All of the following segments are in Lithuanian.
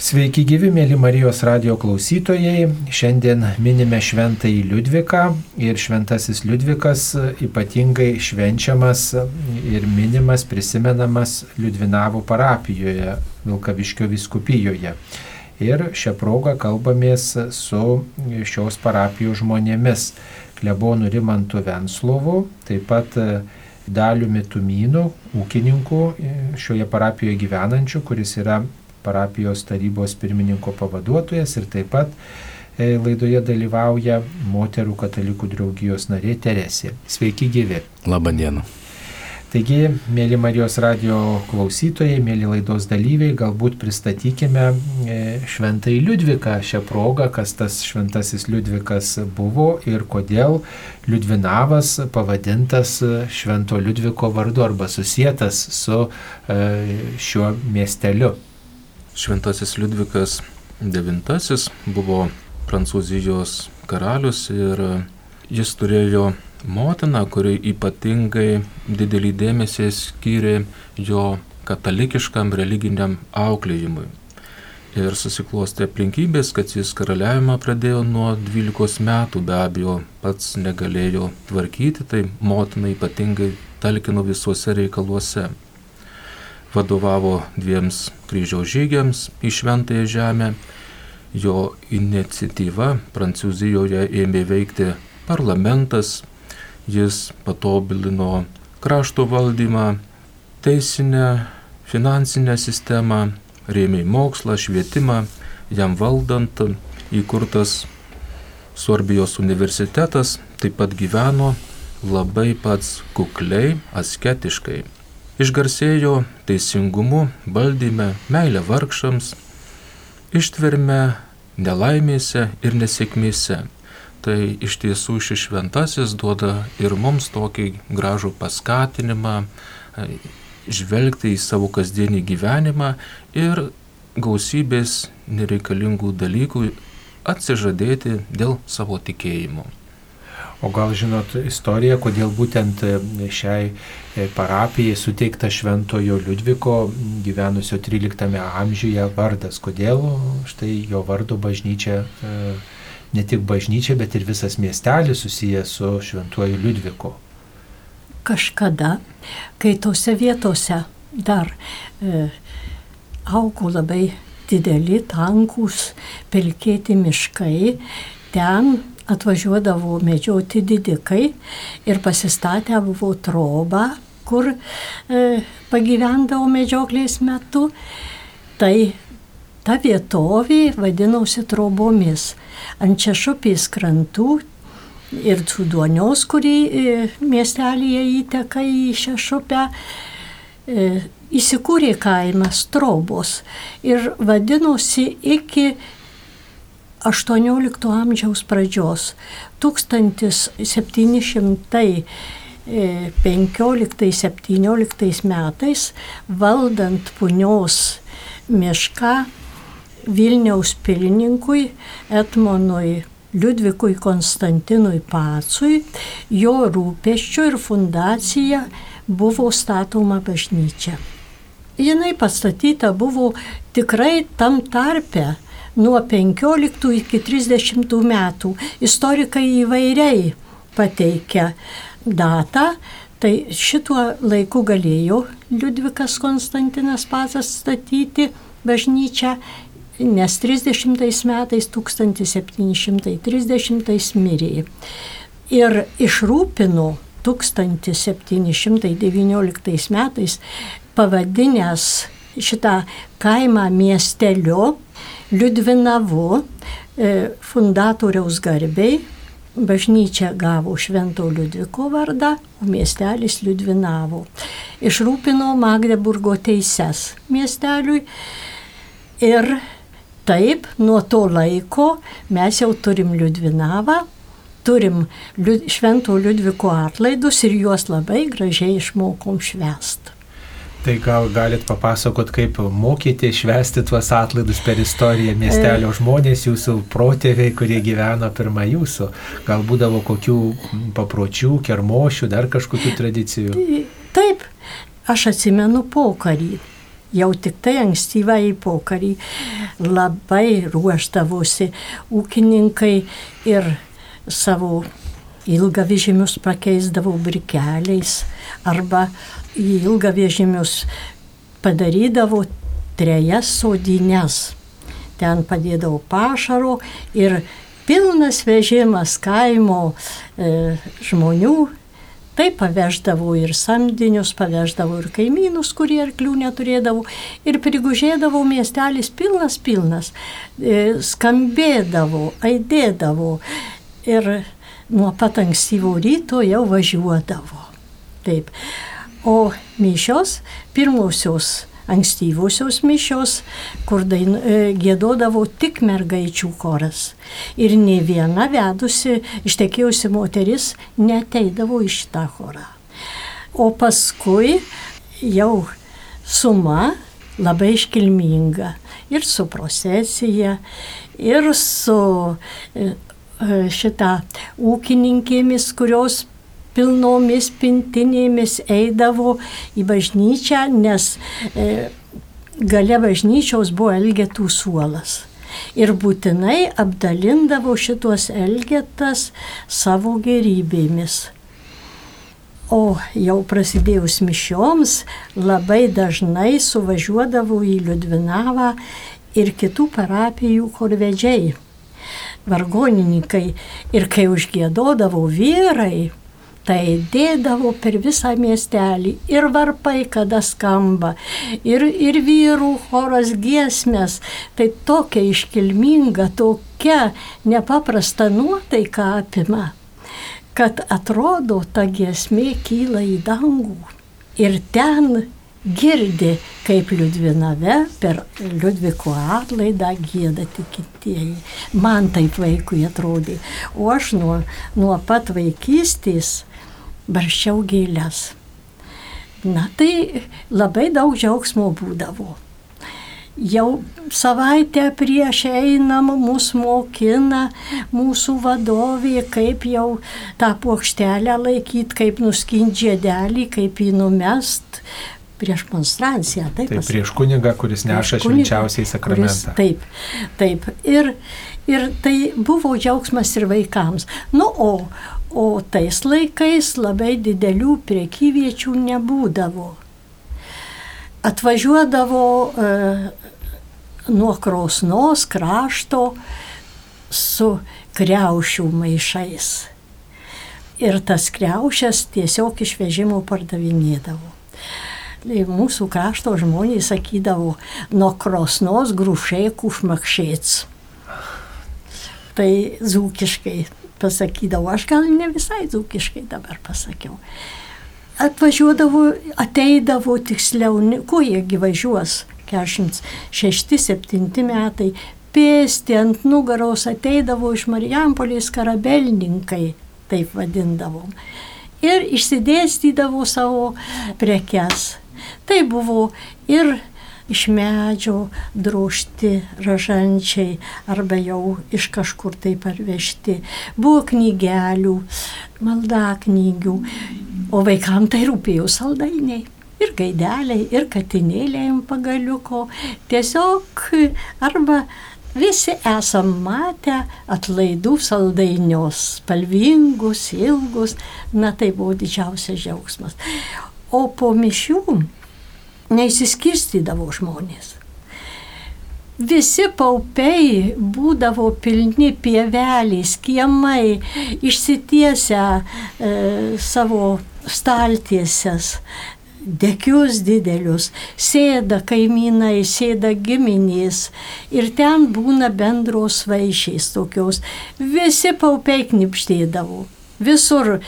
Sveiki gyvi, mėly Marijos radio klausytojai. Šiandien minime šventąjį Liudviką ir šventasis Liudvikas ypatingai švenčiamas ir minimas, prisimenamas Liudvinavo parapijoje, Vilkaviškio viskupijoje. Ir šią progą kalbamės su šios parapijos žmonėmis. Klebonu Rimantu Venslovu, taip pat Daliumi Tumynu, ūkininku šioje parapijoje gyvenančiu, kuris yra parapijos tarybos pirmininko pavaduotojas ir taip pat e, laidoje dalyvauja moterų katalikų draugijos narė Teresė. Sveiki gyvi. Labadiena. Taigi, mėly Marijos radio klausytojai, mėly laidos dalyviai, galbūt pristatykime e, šventai Liudviką šią progą, kas tas šventasis Liudvikas buvo ir kodėl Liudvinavas pavadintas švento Liudviko vardu arba susijęs su e, šiuo miesteliu. Šventasis Liudvikas IX buvo Prancūzijos karalius ir jis turėjo motiną, kuri ypatingai didelį dėmesį skyrė jo katalikiškam religiniam auklėjimui. Ir susiklostė aplinkybės, kad jis karaliavimą pradėjo nuo 12 metų, be abejo, pats negalėjo tvarkyti, tai motina ypatingai talkino visuose reikaluose vadovavo dviems kryžiaus žygiams į Šventąją Žemę. Jo iniciatyva Prancūzijoje ėmė veikti parlamentas, jis patobulino krašto valdymą, teisinę, finansinę sistemą, rėmė mokslą, švietimą, jam valdant įkurtas Sorbijos universitetas taip pat gyveno labai pats kukliai, asketiškai išgarsėjo teisingumu, valdyme, meilė vargšams, ištverme nelaimėse ir nesėkmėse. Tai iš tiesų šis šventasis duoda ir mums tokį gražų paskatinimą e, žvelgti į savo kasdienį gyvenimą ir gausybės nereikalingų dalykų atsižadėti dėl savo tikėjimo. O gal žinot istoriją, kodėl būtent e, šiai e, parapijai suteikta Šventojo Liudviko gyvenusio 13 amžiuje vardas, kodėl štai jo vardo bažnyčia, e, ne tik bažnyčia, bet ir visas miestelis susijęs su Šventuoju Liudviku. Kažkada, kai tose vietose dar e, augo labai dideli, tankus, pelkėti miškai, ten atvažiuodavo medžioti didikai ir pasistatę buvo trobą, kur e, pagyvendavo medžioklės metu. Tai ta vietovė vadinosi trobomis. Ant Češupės krantų ir Cuduonios, kurį e, miestelėje įteka į Šešupę, e, įsikūrė kaimas Trobos ir vadinosi iki 18 amžiaus pradžios 1715-17 metais valdant punios mišką Vilniaus pilininkui Etmonui Liudvikui Konstantinui Pacui, jo rūpeščiu ir fundacija buvo statoma bažnyčia. Jinai pastatyta buvo tikrai tam tarpe, nuo 15 iki 30 metų. Istorikai įvairiai pateikia datą, tai šituo laiku galėjo Liudvikas Konstantinas Pazas statyti bažnyčią, nes 30 metais 1730 mirė. Ir išrūpino 1719 metais pavadinęs šitą kaimą miesteliu Liudvinavu e, fundatoriaus garbiai bažnyčia gavo Švento Liudviko vardą, o miestelis Liudvinavo. Išrūpino Magdeburgo teises miesteliui ir taip nuo to laiko mes jau turim Liudvinavą, turim Švento Liudviko atlaidus ir juos labai gražiai išmokom švest. Tai gal galit papasakot, kaip mokyti švesti tuos atlaidus per istoriją miestelio žmonės, jūsų protėviai, kurie gyveno pirmą jūsų. Gal būdavo kokių papročių, kermošių, dar kažkokių tradicijų. Taip, aš atsimenu pokarį. jau tik tai ankstyvą į pokarį labai ruoždavosi ūkininkai ir savo ilgą vežimius pakeisdavo brikeliais arba į ilgą vežimius padarydavo trejas sodines. Ten padėdavo pašaro ir pilnas vežimas kaimo e, žmonių Tai paveždavau ir samdinius, paveždavau ir kaimynus, kurie arklių neturėdavo. Ir prigužėdavau miestelis pilnas, pilnas. E, skambėdavo, aidėdavo. Ir nuo pat ankstyvo ryto jau važiuodavo. Taip. O mišios pirmosios ankstyvosios mišios, kur dain, e, gėdodavo tik mergaičių koras. Ir ne viena vedusi, ištekėjusi moteris neteidavo į šitą chorą. O paskui jau suma labai iškilminga ir su procesija, ir su e, e, šitą ūkininkėmis, kurios pilnomis pintinėmis eidavo į bažnyčią, nes e, gale bažnyčios buvo elgetų suolas. Ir būtinai apdalindavo šitos elgetas savo gerybėmis. O jau prasidėjus mišioms labai dažnai suvažiuodavo į Liudvinavą ir kitų parapijų korvedžiai, vargonininkai. Ir kai užgėdodavo vyrai, tai dėdavo per visą miestelį ir varpai, kada skamba, ir, ir vyrų choras giesmės. Tai tokia iškilminga, tokia nepaprasta nuotaika apima, kad atrodo ta giesmė kyla į dangų. Ir ten girdi, kaip Liudvinave per Liudviko atlaidą gėda tikintieji. Man taip vaikui atrodė. O aš nuo, nuo pat vaikystės barščiau gėlės. Na tai labai daug džiaugsmo būdavo. Jau savaitę prieš einam mus mokina mūsų vadovė, kaip jau tą plokštelę laikyti, kaip nuskindžią dėlį, kaip jį numest prieš monstranciją. Taip, taip prieš kunigą, kuris neša švenčiausiai sakramentą. Kuris, taip, taip. Ir, ir tai buvo džiaugsmas ir vaikams. Nu, o, O tais laikais labai didelių priekyviečių nebūdavo. Atvažiuodavo e, nuo Krausnos krašto su kreušių maišais. Ir tas kreušės tiesiog iš vežimų pardavinėdavo. Tai mūsų krašto žmonės sakydavo, nuo krosnos grušiai kušmakšėts. Tai zūkiškai pasakydavau, aš gal ne visai dzūkiškai dabar pasakiau. Atvažiuodavo, ateidavo tiksliau, kuo jiegi važiuos, 46-7 metai, pėsti ant nugaros ateidavo iš Marijampolės karabelininkai, taip vadindavom. Ir išsidėstydavo savo prekes. Tai buvo ir iš medžio drošti ražančiai arba jau iš kažkur tai parvežti. Buvo knygelių, maldaknygių, o vaikams tai rūpėjo saldainiai. Ir gaideliai, ir katinėliai ant pagaliuko. Tiesiog arba Visi esam matę atlaidų saldainius, spalvingus, ilgus, na tai buvo didžiausias džiaugsmas. O po mišių neįsiskirstydavo žmonės. Visi paupiai būdavo pilni pievelės, kiemai, išsitiesia e, savo staltiesės, dekius didelius, sėda kaimynai, sėda giminės ir ten būna bendros vaišiais tokios. Visi paupiai knipštėdavo. Visur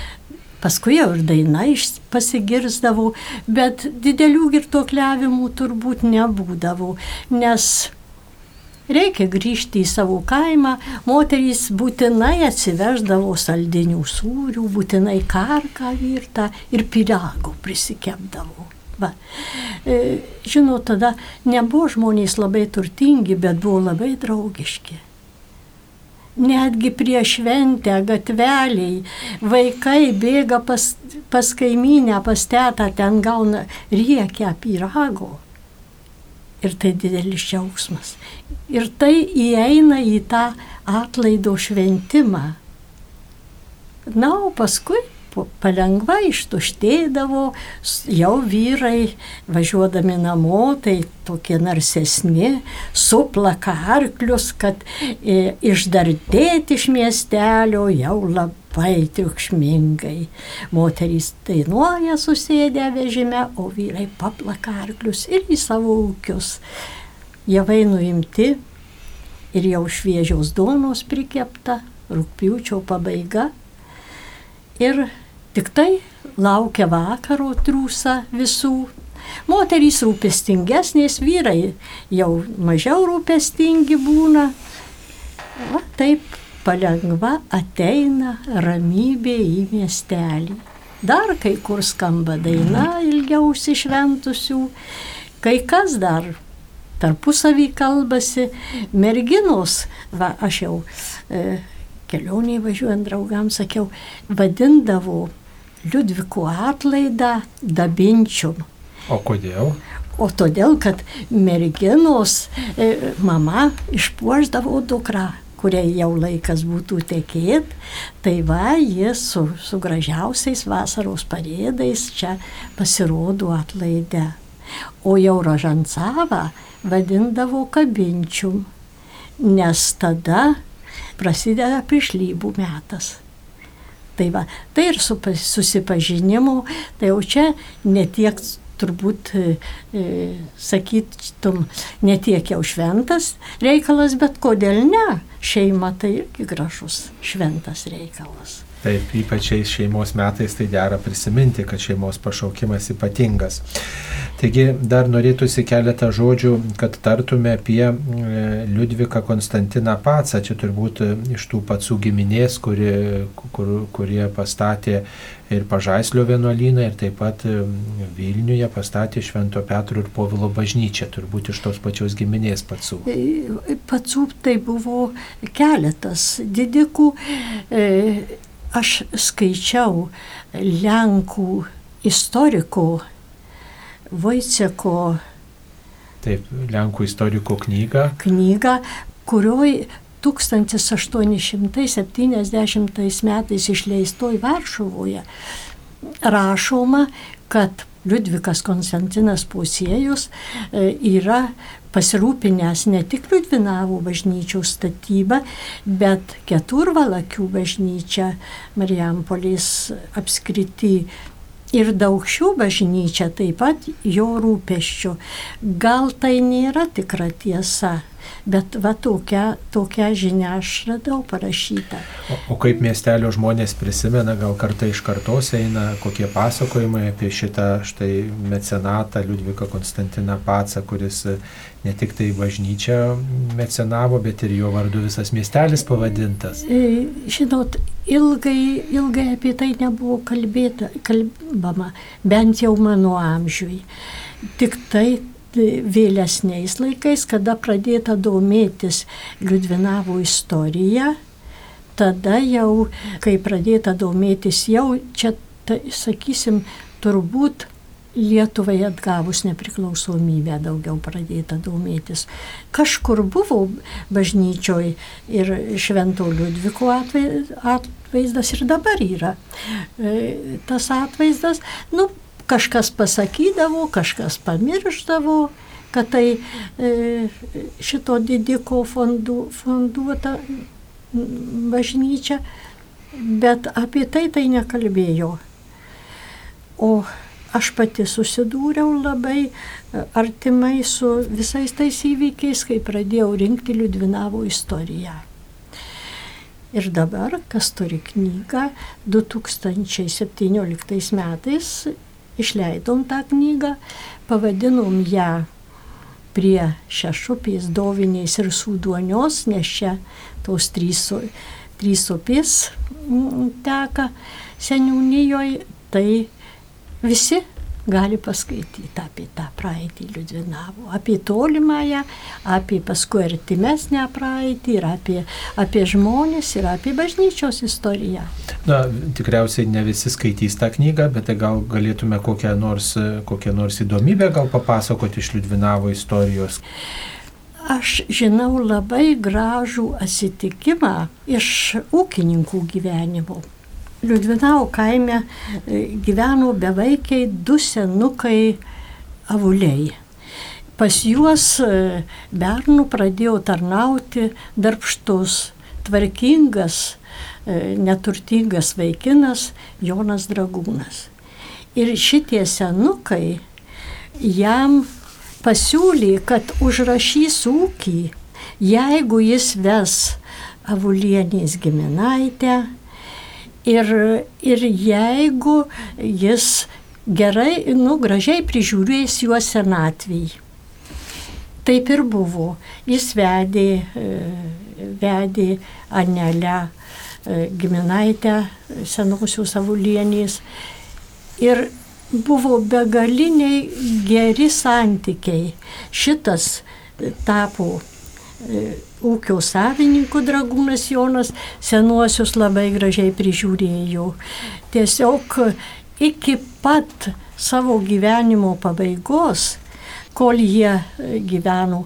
Paskui jau ir daina pasigirzdavo, bet didelių girtuokliavimų turbūt nebūdavo, nes reikia grįžti į savo kaimą, moterys būtinai atsiveždavo saldinių sūrių, būtinai karką virtą ir pirago prisikepdavo. Va. E, žinot, tada nebuvo žmonės labai turtingi, bet buvo labai draugiški netgi prieš šventę gatveliai, vaikai bėga pas, pas kaimynę, pas tetą, ten gauna riekia pyrago. Ir tai didelis džiaugsmas. Ir tai įeina į tą atlaido šventimą. Na, o paskui palengva ištuštėdavo, jau vyrai važiuodami namo, tai tokie narsesni, suplaka arklius, kad e, išdardėti iš miestelio jau labai triukšmingai. Moterys dainuoja susėdę vežime, o vyrai paplaka arklius ir į savo ūkius. Javai nuimti ir jau šviežiaus duonos prikepta, rūpiučio pabaiga. Ir Tik tai laukia vakaro trūsa visų. Moterys rūpestingesnės, vyrai jau mažiau rūpestingi būna. Va, taip palengva ateina ramybė į miestelį. Dar kai kur skamba daina ilgiausiai šventusių, kai kas dar tarpusavį kalbasi, merginos, va aš jau e, kelioniai važiuojant draugams sakiau, vadindavau Liudvikų atlaidą dabinčium. O kodėl? O todėl, kad merginos e, mama išpuoždavo dukrą, kuriai jau laikas būtų tekėti, tai va, jis su, su gražiausiais vasaros parėdais čia pasirodo atlaide. O jau rožansavą vadindavo kabinčium, nes tada prasideda priešlybų metas. Tai, va, tai ir su susipažinimu, tai jau čia netiek turbūt, e, e, sakytum, netiek jau šventas reikalas, bet kodėl ne? Šeima tai irgi gražus šventas reikalas. Taip, ypač šiais šeimos metais tai dera prisiminti, kad šeimos pašaukimas ypatingas. Taigi dar norėtųsi keletą žodžių, kad tartume apie e, Liudviką Konstantiną Pacą. Čia turbūt iš tų pacų giminės, kuri, kur, kurie pastatė ir Pažaislio vienuolyną, ir taip pat e, Vilniuje pastatė Švento Petro ir Povilo bažnyčią, turbūt iš tos pačios giminės pacų. E, pacų tai buvo keletas didikų. E, aš skaičiau Lenkų istoriko Vojceko. Taip, Lenkų istoriko knygą. Knygą, kurioj 1870 metais išleistoj Varšuvoje rašoma, kad Liudvikas Konstantinas Pusiejus e, yra pasirūpinęs ne tik Liudvinavo bažnyčios statybą, bet keturvalakių bažnyčią Marijampolės apskrity. Ir daug šių bažnyčia taip pat jo rūpeščių. Gal tai nėra tikra tiesa, Bet va tokią, tokią žinią aš radau parašytą. O, o kaip miestelio žmonės prisimena, gal kartai iš kartos eina kokie pasakojimai apie šitą štai mecenatą Liudviką Konstantiną Pacą, kuris ne tik tai bažnyčią mecenavo, bet ir jo vardu visas miestelis pavadintas. E, žinot, ilgai, ilgai apie tai nebuvo kalbėta, kalbama, bent jau mano amžiui. Tik tai vėlesniais laikais, kada pradėta domėtis Liudvinavo istorija, tada jau, kai pradėta domėtis, jau čia, ta, sakysim, turbūt Lietuvai atgavus nepriklausomybę daugiau pradėta domėtis. Kažkur buvo bažnyčioj ir Švento Liudviko atvaizdas ir dabar yra. E, tas atvaizdas, nu, kažkas pasakydavo, kažkas pamirždavo, kad tai e, šito didiko fondu, fonduota bažnyčia, bet apie tai tai nekalbėjo. O aš pati susidūriau labai e, artimai su visais tais įvykiais, kai pradėjau rinkti Liudvinavo istoriją. Ir dabar, kas turi knygą, 2017 metais išleidom tą knygą, pavadinom ją prie šešupės dovinės ir sūduonios, nes čia tos trys, trys upės mm, teka seniūnijoje, tai visi gali paskaityti apie tą praeitį Liudvinavo, apie tolimąją, apie paskui artimesnę praeitį ir apie, apie žmonės ir apie bažnyčios istoriją. Na, tikriausiai ne visi skaitys tą knygą, bet tai gal galėtume kokią nors, kokią nors įdomybę gal papasakoti iš Liudvinavo istorijos. Aš žinau labai gražų atsitikimą iš ūkininkų gyvenimo. Liudvinau kaime e, gyveno bevaikiai du senukai avuliai. Pas juos e, bernų pradėjo tarnauti darbštus, tvarkingas, e, neturtingas vaikinas Jonas Dragūnas. Ir šitie senukai jam pasiūlė, kad užrašys ūkį, jeigu jis ves avulienės giminaitę, Ir, ir jeigu jis gerai, nu, gražiai prižiūrės juos senatviai. Taip ir buvo. Jis vedė, e, vedė Anelę e, giminaitę senosios avulienės. Ir buvo begaliniai geri santykiai. Šitas tapo E, ūkio savininkų dragūnas Jonas senuosius labai gražiai prižiūrėjo. Tiesiog iki pat savo gyvenimo pabaigos, kol jie e, gyveno,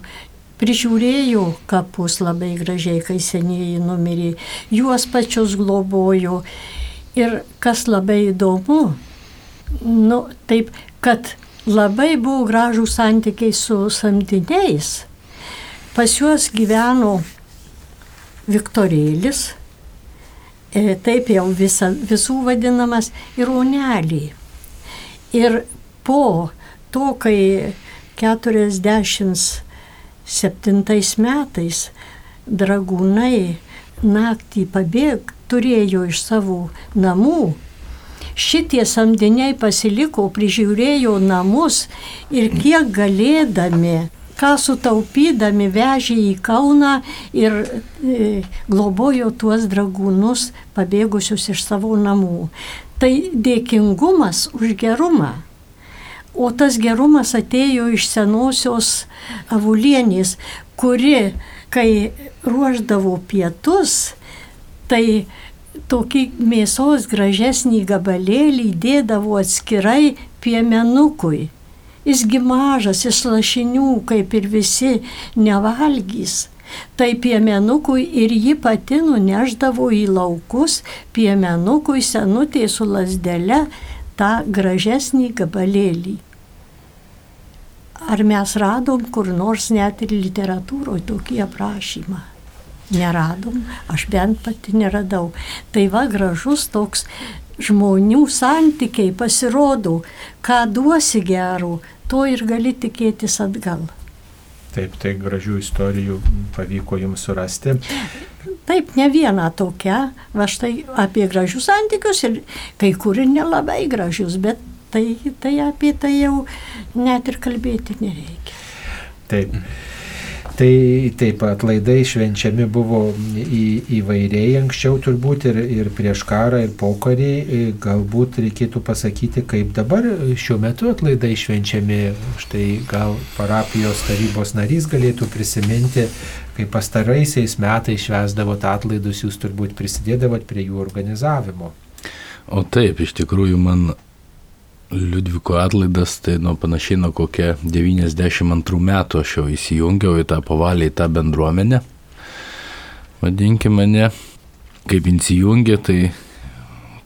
prižiūrėjo kapus labai gražiai, kai senieji numirė, juos pačius globojo. Ir kas labai įdomu, nu, taip, kad labai buvo gražų santykiai su samdiniais Pas juos gyveno Viktorėlis, e, taip jau visa, visų vadinamas, ir Onelį. Ir po to, kai 47 metais dragūnai naktį pabėg, turėjo iš savo namų, šitie samdiniai pasiliko, prižiūrėjo namus ir kiek galėdami ką sutaupydami vežė į Kauną ir e, globojo tuos dragūnus pabėgusius iš savo namų. Tai dėkingumas už gerumą. O tas gerumas atėjo iš senosios avulienės, kuri, kai ruoždavo pietus, tai tokį mėsos gražesnį gabalėlį dėdavo atskirai piemenukui Jisgi mažas, iš lašinių, kaip ir visi, nevalgys. Tai piemenukui ir ji pati nuneždavo į laukus, piemenukui senutė su lasdele tą gražesnį gabalėlį. Ar mes radom kur nors net ir literatūroje tokį aprašymą? Neradom, aš bent pati neradau. Tai va gražus toks žmonių santykiai pasirodo, ką duosi gerų, to ir gali tikėtis atgal. Taip, tai gražių istorijų pavyko jums surasti. Taip, ne viena tokia, va štai apie gražius santykius ir kai kur ir nelabai gražius, bet tai, tai apie tai jau net ir kalbėti nereikia. Taip. Tai taip pat laidai švenčiami buvo į, įvairiai anksčiau turbūt ir, ir prieš karą, ir po karį. Galbūt reikėtų pasakyti, kaip dabar šiuo metu atlaidai švenčiami. Štai gal parapijos tarybos narys galėtų prisiminti, kaip pastaraisiais metais švesdavot atlaidus, jūs turbūt prisidėdavot prie jų organizavimo. O taip, iš tikrųjų man Liudviko atlaidas, tai nuo panašiai nuo kokia 92 metų aš jau įsijungiau į tą pavaliai, tą bendruomenę. Vadinkime mane, kaip įsijungia, tai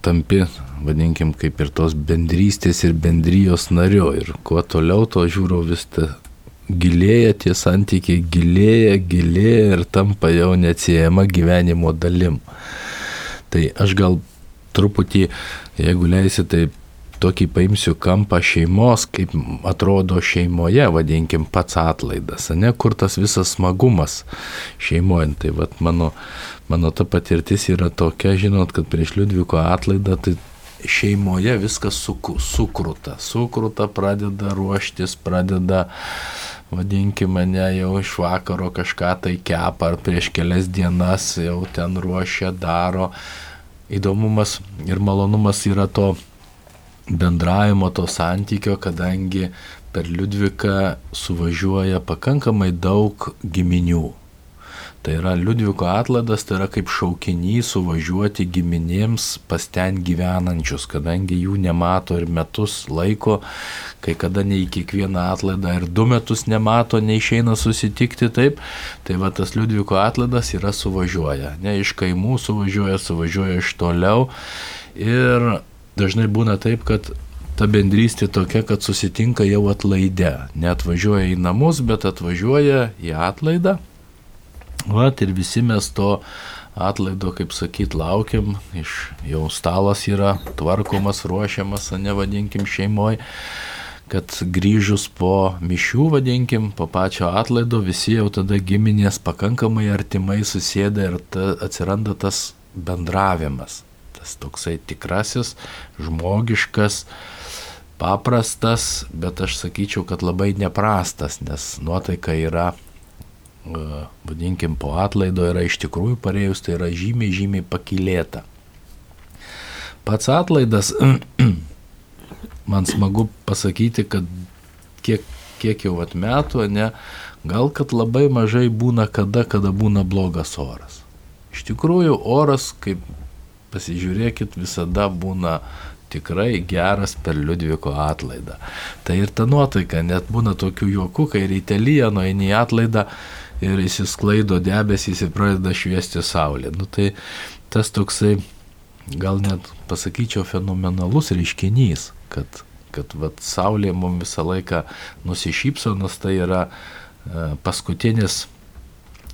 tampi, vadinkim, kaip ir tos bendrystės ir bendrijos nariu. Ir kuo toliau, to žiūriu vis ta gilėja tie santykiai, gilėja, gilėja ir tampa jau neatsiejama gyvenimo dalim. Tai aš gal truputį, jeigu leisi, taip tokį paimsiu kampą šeimos, kaip atrodo šeimoje, vadinkim, pats atlaidas, ne, kur tas visas smagumas šeimoje. Tai vat, mano, mano ta patirtis yra tokia, žinot, kad prieš Liudviko atlaidą tai šeimoje viskas suk, sukruta. Sukruta pradeda ruoštis, pradeda vadinkime mane jau iš vakaro kažką tai kepa ar prieš kelias dienas jau ten ruošia, daro. Įdomumas ir malonumas yra to bendravimo to santykio, kadangi per Liudviką suvažiuoja pakankamai daug giminių. Tai yra Liudviko atlaidas, tai yra kaip šaukinys suvažiuoti giminėms pas ten gyvenančius, kadangi jų nemato ir metus laiko, kai kada ne į kiekvieną atlaidą ir du metus nemato, neišeina susitikti taip. Tai va tas Liudviko atlaidas yra suvažiuoja. Ne iš kaimų suvažiuoja, suvažiuoja iš toliau. Ir dažnai būna taip, kad ta bendrystė tokia, kad susitinka jau atlaide. Neatvažiuoja į namus, bet atvažiuoja į atlaidą. Vat ir visi mes to atlaido, kaip sakyt, laukiam, iš jau stalas yra tvarkomas, ruošiamas, nevadinkim šeimoje, kad grįžus po mišių, vadinkim, po pačio atlaido, visi jau tada giminės pakankamai artimai susėda ir ta, atsiranda tas bendravimas, tas toksai tikrasis, žmogiškas, paprastas, bet aš sakyčiau, kad labai neprastas, nes nuotaika yra, e, vadinkim, po atlaido yra iš tikrųjų parėjus, tai yra žymiai, žymiai pakilėta. Pats atlaidas, man smagu pasakyti, kad kiek, kiek jau at metų, ne, gal kad labai mažai būna kada, kada būna blogas oras. Iš tikrųjų, oras, kaip pasižiūrėkit, visada būna tikrai geras per Liudviko atlaidą. Tai ir ta nuotaika, net būna tokių juokų, kai ryte lyja, nueini į atlaidą ir įsisklaido debesys ir pradeda šviesti saulė. Nu, tai tas toksai, gal net pasakyčiau, fenomenalus reiškinys, kad, kad vat, saulė mums visą laiką nusišypso, nes tai yra e, paskutinis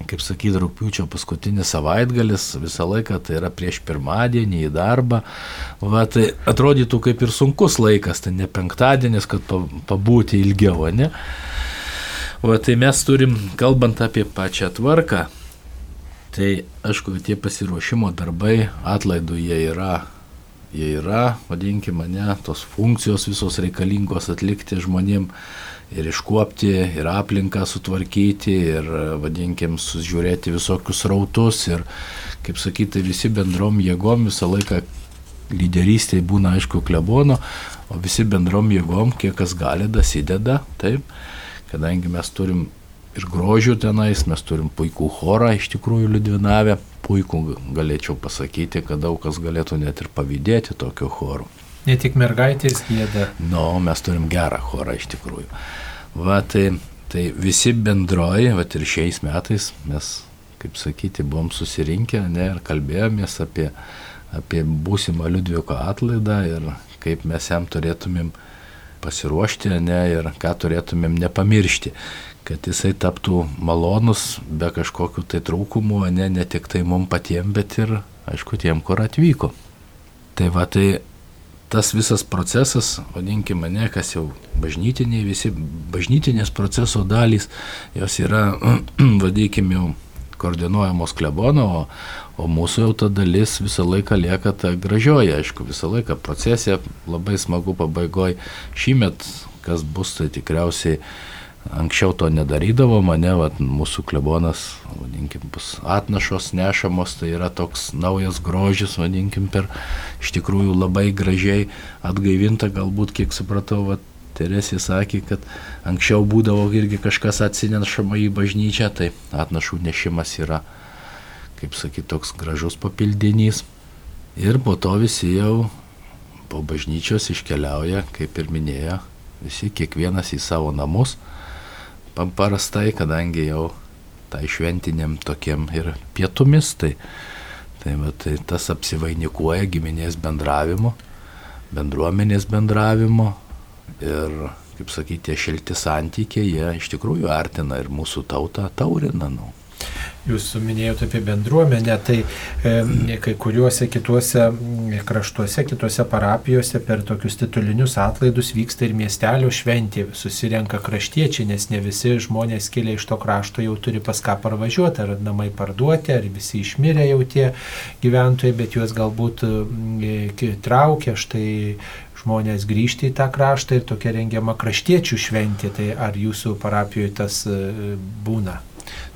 kaip sakyti, rūpiučio paskutinis savaitgalis, visą laiką tai yra prieš pirmadienį į darbą. Va, tai atrodytų kaip ir sunkus laikas, tai ne penktadienis, kad pabūti ilgiau, ne? Va, tai mes turim, kalbant apie pačią tvarką, tai aišku, tie pasiruošimo darbai atlaidų jie yra jie yra, vadinkime, ne, tos funkcijos visos reikalingos atlikti žmonėm ir iškuopti, ir aplinką sutvarkyti, ir, vadinkim, sužiūrėti visokius rautus, ir, kaip sakyti, visi bendrom jėgom visą laiką lyderystėje būna, aišku, klebono, o visi bendrom jėgom, kiek kas gali, dasideda, taip, kadangi mes turim ir grožių tenais, mes turim puikų chorą iš tikrųjų liudvinavę, puikų galėčiau pasakyti, kad daug kas galėtų net ir pavydėti tokio choro. Ne tik mergaitės gėda. Nu, mes turim gerą chorą iš tikrųjų. Va, tai, tai visi bendroji, va ir šiais metais mes, kaip sakyti, buvom susirinkę ne, ir kalbėjomės apie, apie būsimą Liudviko atlaidą ir kaip mes jam turėtumėm pasiruošti ne, ir ką turėtumėm nepamiršti kad jisai taptų malonus be kažkokių tai trūkumų, ne, ne tik tai mums patiems, bet ir, aišku, tiem, kur atvyko. Tai va, tai tas visas procesas, vadinkime mane, kas jau bažnytiniai, visi bažnytinės proceso dalys, jos yra, vadinkime, jau koordinuojamos klebono, o, o mūsų jau ta dalis visą laiką lieka ta gražioji, aišku, visą laiką procesė, labai smagu pabaigoje. Šįmet, kas bus, tai tikriausiai Anksčiau to nedarydavo, mane, vat, mūsų klebonas, vadinkim, bus atnašos nešamos, tai yra toks naujas grožis, vadinkim, per iš tikrųjų labai gražiai atgaivinta, galbūt, kiek supratau, vat, Teresė sakė, kad anksčiau būdavo irgi kažkas atsinešama į bažnyčią, tai atnašų nešimas yra, kaip sakyti, toks gražus papildinys. Ir po to visi jau po bažnyčios iškeliauja, kaip ir minėjo, visi kiekvienas į savo namus paprastai, kadangi jau tai šventiniam tokiem ir pietumis, tai, tai, va, tai tas apsivainikuoja giminės bendravimu, bendruomenės bendravimu ir, kaip sakyti, šilti santykiai, jie iš tikrųjų artina ir mūsų tautą taurina. Nu. Jūs minėjote apie bendruomenę, tai e, kai kuriuose kituose kraštuose, kituose parapijose per tokius titulinius atlaidus vyksta ir miestelio šventė, susirenka kraštiečiai, nes ne visi žmonės kilę iš to krašto jau turi pas ką parvažiuoti, ar namai parduoti, ar visi išmirę jau tie gyventojai, bet juos galbūt e, traukia štai žmonės grįžti į tą kraštą ir tokia rengiama kraštiečių šventė, tai ar jūsų parapijoje tas e, būna?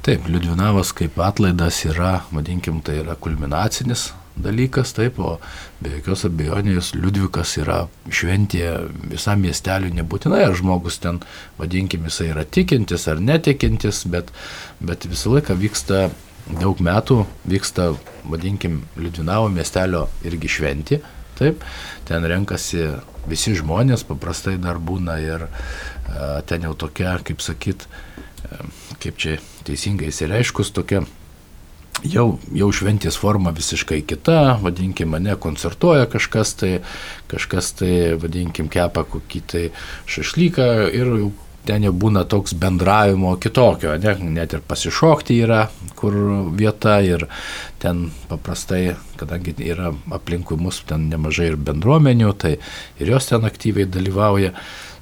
Taip, Liudvinavas kaip atlaidas yra, vadinkim, tai yra kulminacinis dalykas, taip, o be jokios abejonės Liudvikas yra šventė visam miesteliu, nebūtinai ar žmogus ten, vadinkim, jisai yra tikintis ar netikintis, bet, bet visą laiką vyksta daug metų, vyksta, vadinkim, Liudvinavo miestelio irgi šventė. Taip, ten renkasi visi žmonės, paprastai dar būna ir ten jau tokia, kaip sakyt, kaip čia teisingai įsireiškus, tokia jau, jau šventės forma visiškai kita, vadinkim, mane koncertuoja kažkas tai, kažkas tai, vadinkim, kepa kokį tai šašlyką ir ten jau būna toks bendravimo kitokio, ne, net ir pasišokti yra kur vieta ir ten paprastai, kadangi yra aplinkui mus ten nemažai ir bendruomenių, tai ir jos ten aktyviai dalyvauja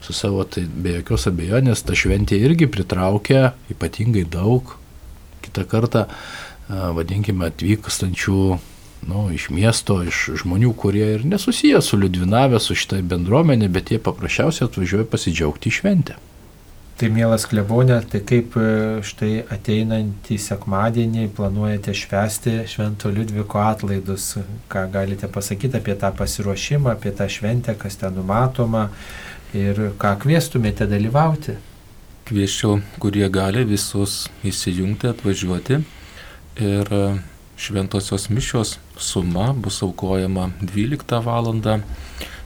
su savo, tai be jokios abejonės ta šventė irgi pritraukia ypatingai daug. Kitą kartą vadinkime, atvykstančių nu, iš miesto, iš žmonių, kurie ir nesusiję su Liudvinavė, su šitai bendruomenė, bet jie paprasčiausiai atvažiuoja pasidžiaugti šventę. Tai mielas klebonė, tai kaip e, štai ateinantį sekmadienį planuojate švęsti Švento Liudviko atlaidus, ką galite pasakyti apie tą pasiruošimą, apie tą šventę, kas ten numatoma ir ką kvieštumėte dalyvauti? Kvieščiau, kurie gali visus įsijungti, atvažiuoti ir e, šventosios mišios suma bus aukojama 12 val.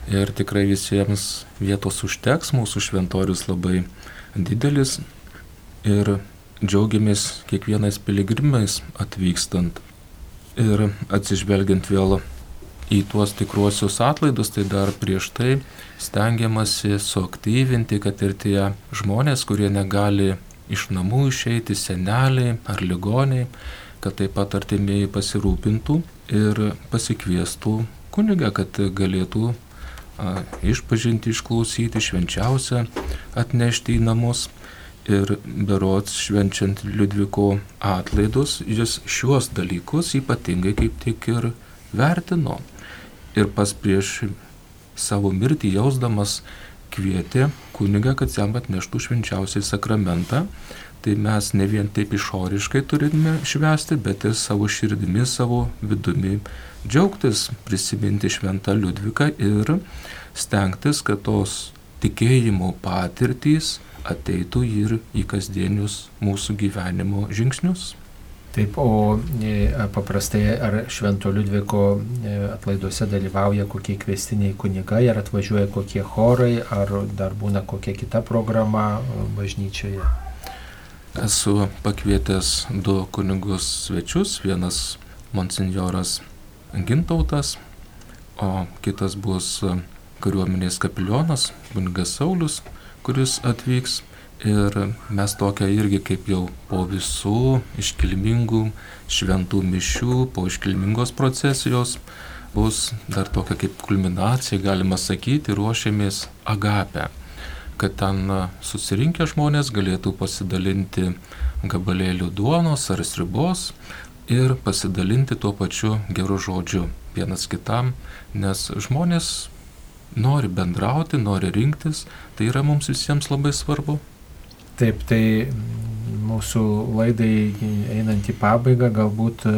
ir tikrai visiems vietos užteks, mūsų šventorius labai didelis ir džiaugiamės kiekvienais piligrimais atvykstant. Ir atsižvelgiant vėl į tuos tikruosius atlaidus, tai dar prieš tai stengiamasi suaktyvinti, kad ir tie žmonės, kurie negali iš namų išeiti, seneliai ar ligoniai, kad taip pat artimieji pasirūpintų ir pasikviestų kunigą, kad galėtų a, išpažinti, išklausyti švenčiausią, atnešti į namus. Ir berots švenčiant Liudviko atlaidus, jis šiuos dalykus ypatingai kaip tik ir vertino. Ir pas prieš savo mirtį jausdamas kvietė kunigą, kad jam atneštų švenčiausiai sakramentą, tai mes ne vien taip išoriškai turime švęsti, bet ir savo širdimi, savo vidumi džiaugtis, prisiminti šventą Liudviką ir stengtis, kad tos tikėjimo patirtys ateitų ir į kasdienius mūsų gyvenimo žingsnius. Taip, o e, paprastai ar Švento Liudviko e, atlaiduose dalyvauja kokie kvestiniai kunigai, ar atvažiuoja kokie chorai, ar dar būna kokia kita programa e, bažnyčioje? Esu pakvietęs du kunigus svečius, vienas monsinjoras Gintautas, o kitas bus kariuomenės kapilionas, kunigas Saulis, kuris atvyks. Ir mes tokia irgi kaip jau po visų iškilmingų šventų mišių, po iškilmingos procesijos, bus dar tokia kaip kulminacija, galima sakyti, ruošiamės agapę kad ten susirinkę žmonės galėtų pasidalinti gabalėlių duonos ar sribos ir pasidalinti tuo pačiu geru žodžiu vienas kitam, nes žmonės nori bendrauti, nori rinktis, tai yra mums visiems labai svarbu. Taip, tai mūsų laidai einant į pabaigą, galbūt e,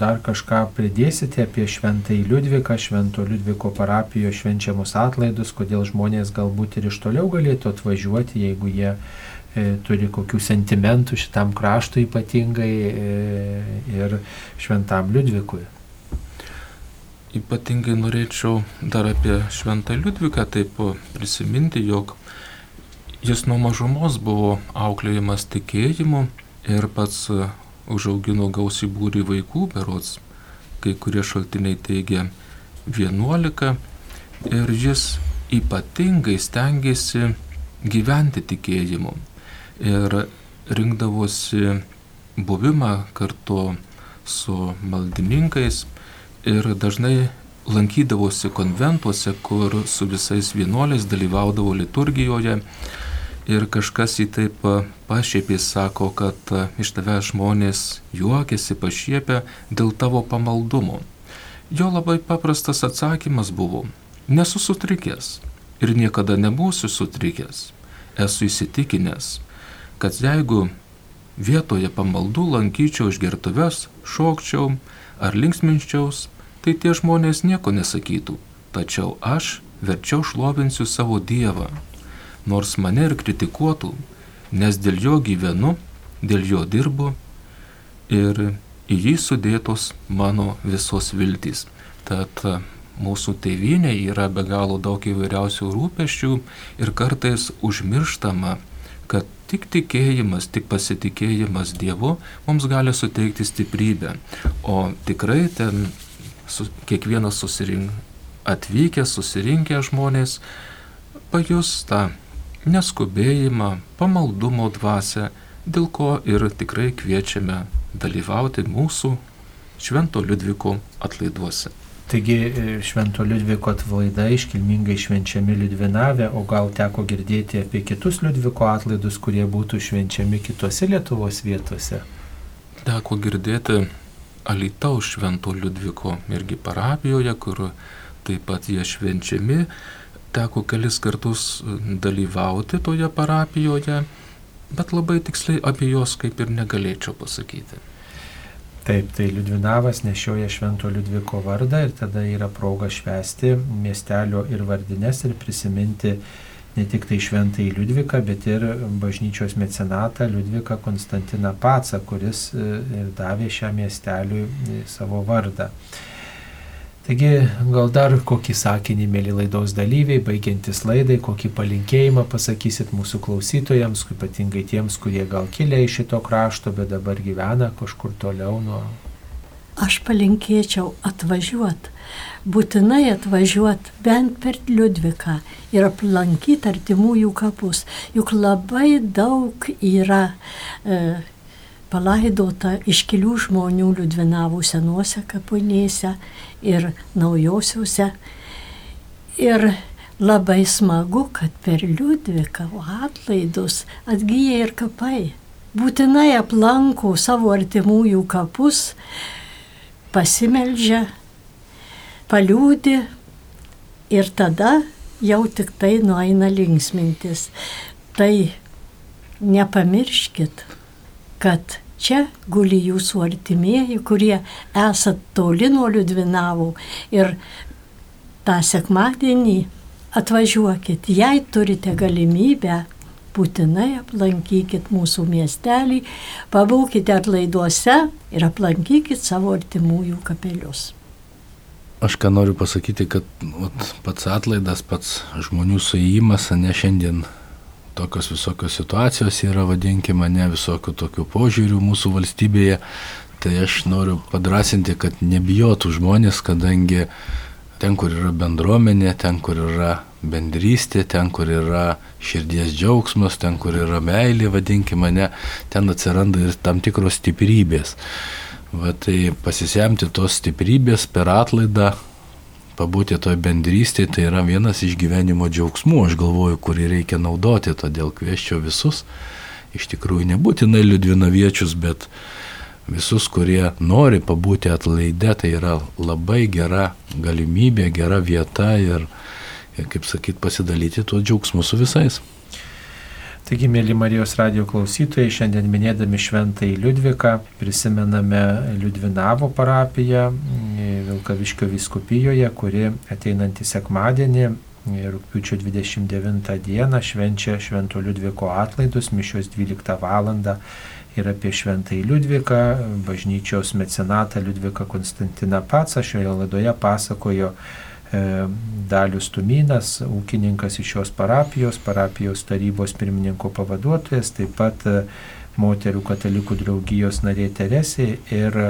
dar kažką pridėsite apie šventąjį Liudviką, švento Liudviko parapijo švenčiamus atlaidus, kodėl žmonės galbūt ir iš toliau galėtų atvažiuoti, jeigu jie e, turi kokių sentimentų šitam kraštui ypatingai e, ir šventam Liudvikui. Ypatingai norėčiau dar apie šventą Liudviką taip prisiminti, jog Jis nuo mažumos buvo auklėjimas tikėjimu ir pats e, užaugino gausiai būrį vaikų, berots kai kurie šaltiniai teigia 11 ir jis ypatingai stengiasi gyventi tikėjimu ir rinkdavosi buvimą kartu su maldininkais ir dažnai lankydavosi konventuose, kur su visais vienuoliais dalyvaudavo liturgijoje ir kažkas jį taip pašiepė, sako, kad iš tavęs žmonės juokiasi, pašiepia dėl tavo pamaldumo. Jo labai paprastas atsakymas buvo - nesu sutrikęs ir niekada nebūsiu sutrikęs. Esu įsitikinęs, kad jeigu vietoje pamaldų lankyčiau išgertuves, šokčiau ar linksminčiaus, tai tie žmonės nieko nesakytų. Tačiau aš verčiau šlovinsiu savo Dievą, nors mane ir kritikuotų, nes dėl jo gyvenu, dėl jo dirbu ir į jį sudėtos mano visos viltys. Tad mūsų tėvynė yra be galo daug įvairiausių rūpeščių ir kartais užmirštama, kad tik tikėjimas, tik pasitikėjimas Dievu mums gali suteikti stiprybę. O tikrai ten su, kiekvienas susirink, atvykęs, susirinkę žmonės pajus tą neskubėjimą, pamaldumo dvasę, dėl ko ir tikrai kviečiame dalyvauti mūsų Švento Liudviko atlaiduose. Taigi e, Švento Liudviko atlaidai iškilmingai švenčiami Liudvinave, o gal teko girdėti apie kitus Liudviko atlaidus, kurie būtų švenčiami kitose Lietuvos vietose? Teko girdėti Alitaus Švento Liudviko irgi parapijoje, kur taip pat jie švenčiami. Teko kelis kartus dalyvauti toje parapijoje, bet labai tiksliai apie juos kaip ir negalėčiau pasakyti. Taip, tai Liudvinavas nešioja Švento Liudviko vardą ir tada yra proga švesti miestelio ir vardines ir prisiminti ne tik tai Šventąjį Liudviką, bet ir bažnyčios mecenatą Liudviką Konstantiną Pacą, kuris e, ir davė šiam miesteliui e, savo vardą. Taigi gal dar kokį sakinį, mėly laidos dalyviai, baigiantis laidai, kokį palinkėjimą pasakysit mūsų klausytojams, ypatingai tiems, kurie gal kilę iš šito krašto, bet dabar gyvena kažkur toliau nuo... Aš palinkėčiau atvažiuoti, būtinai atvažiuoti bent per Liudviką ir aplankyti artimųjų kapus, juk labai daug yra e, palaidota iškilių žmonių Liudvinavų senuose kapinėse ir naujosiuose. Ir labai smagu, kad per Liudviką atlaidus atgyja ir kapai. Būtinai aplanko savo artimųjų kapus, pasimeldžia, paliūdi ir tada jau tik tai nueina linksmintis. Tai nepamirškit, kad čia guli jūsų artimieji, kurie esat toli nuo Liudvinavų ir tą sekmadienį atvažiuokit, jei turite galimybę, būtinai aplankykit mūsų miestelį, pabūkite atlaiduose ir aplankykit savo artimųjų kapelius. Aš ką noriu pasakyti, kad vat, pats atlaidas, pats žmonių suėjimas, ne šiandien tokios visokios situacijos yra, vadinkime, mane visokių tokių požiūrių mūsų valstybėje. Tai aš noriu padrasinti, kad nebijotų žmonės, kadangi ten, kur yra bendruomenė, ten, kur yra bendrystė, ten, kur yra širdies džiaugsmas, ten, kur yra meilė, vadinkime mane, ten atsiranda ir tam tikros stiprybės. Va tai pasisemti tos stiprybės per atlaidą, pabūti toj bendrystėje, tai yra vienas iš gyvenimo džiaugsmų, aš galvoju, kurį reikia naudoti, todėl kvieščiau visus, iš tikrųjų nebūtinai liudvinaviečius, bet visus, kurie nori pabūti atlaide, tai yra labai gera galimybė, gera vieta ir, kaip sakyt, pasidalyti tuo džiaugsmu su visais. Taigi, mėly Marijos radio klausytojai, šiandien minėdami šventąjį Liudviką prisimename Liudvinavo parapiją Vilkaviškio viskupijoje, kuri ateinantį sekmadienį, rūpiučio 29 dieną, švenčia Švento Liudviko atlaidus, mišios 12 val. Ir apie šventąjį Liudviką, bažnyčios mecenatą Liudviką Konstantiną Pacą. Šioje laidoje pasakojo E, Dalius Tumynas, ūkininkas iš šios parapijos, parapijos tarybos pirmininko pavaduotojas, taip pat e, moterų katalikų draugijos narė Teresė ir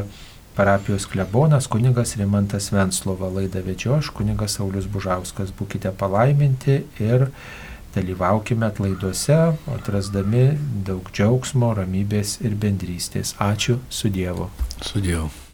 parapijos klebonas kunigas Rimantas Venslova. Laidą vedžio aš, kunigas Saulis Bužauskas. Būkite palaiminti ir dalyvaukime atlaiduose, atrasdami daug džiaugsmo, ramybės ir bendrystės. Ačiū su Dievu. Su Dievu.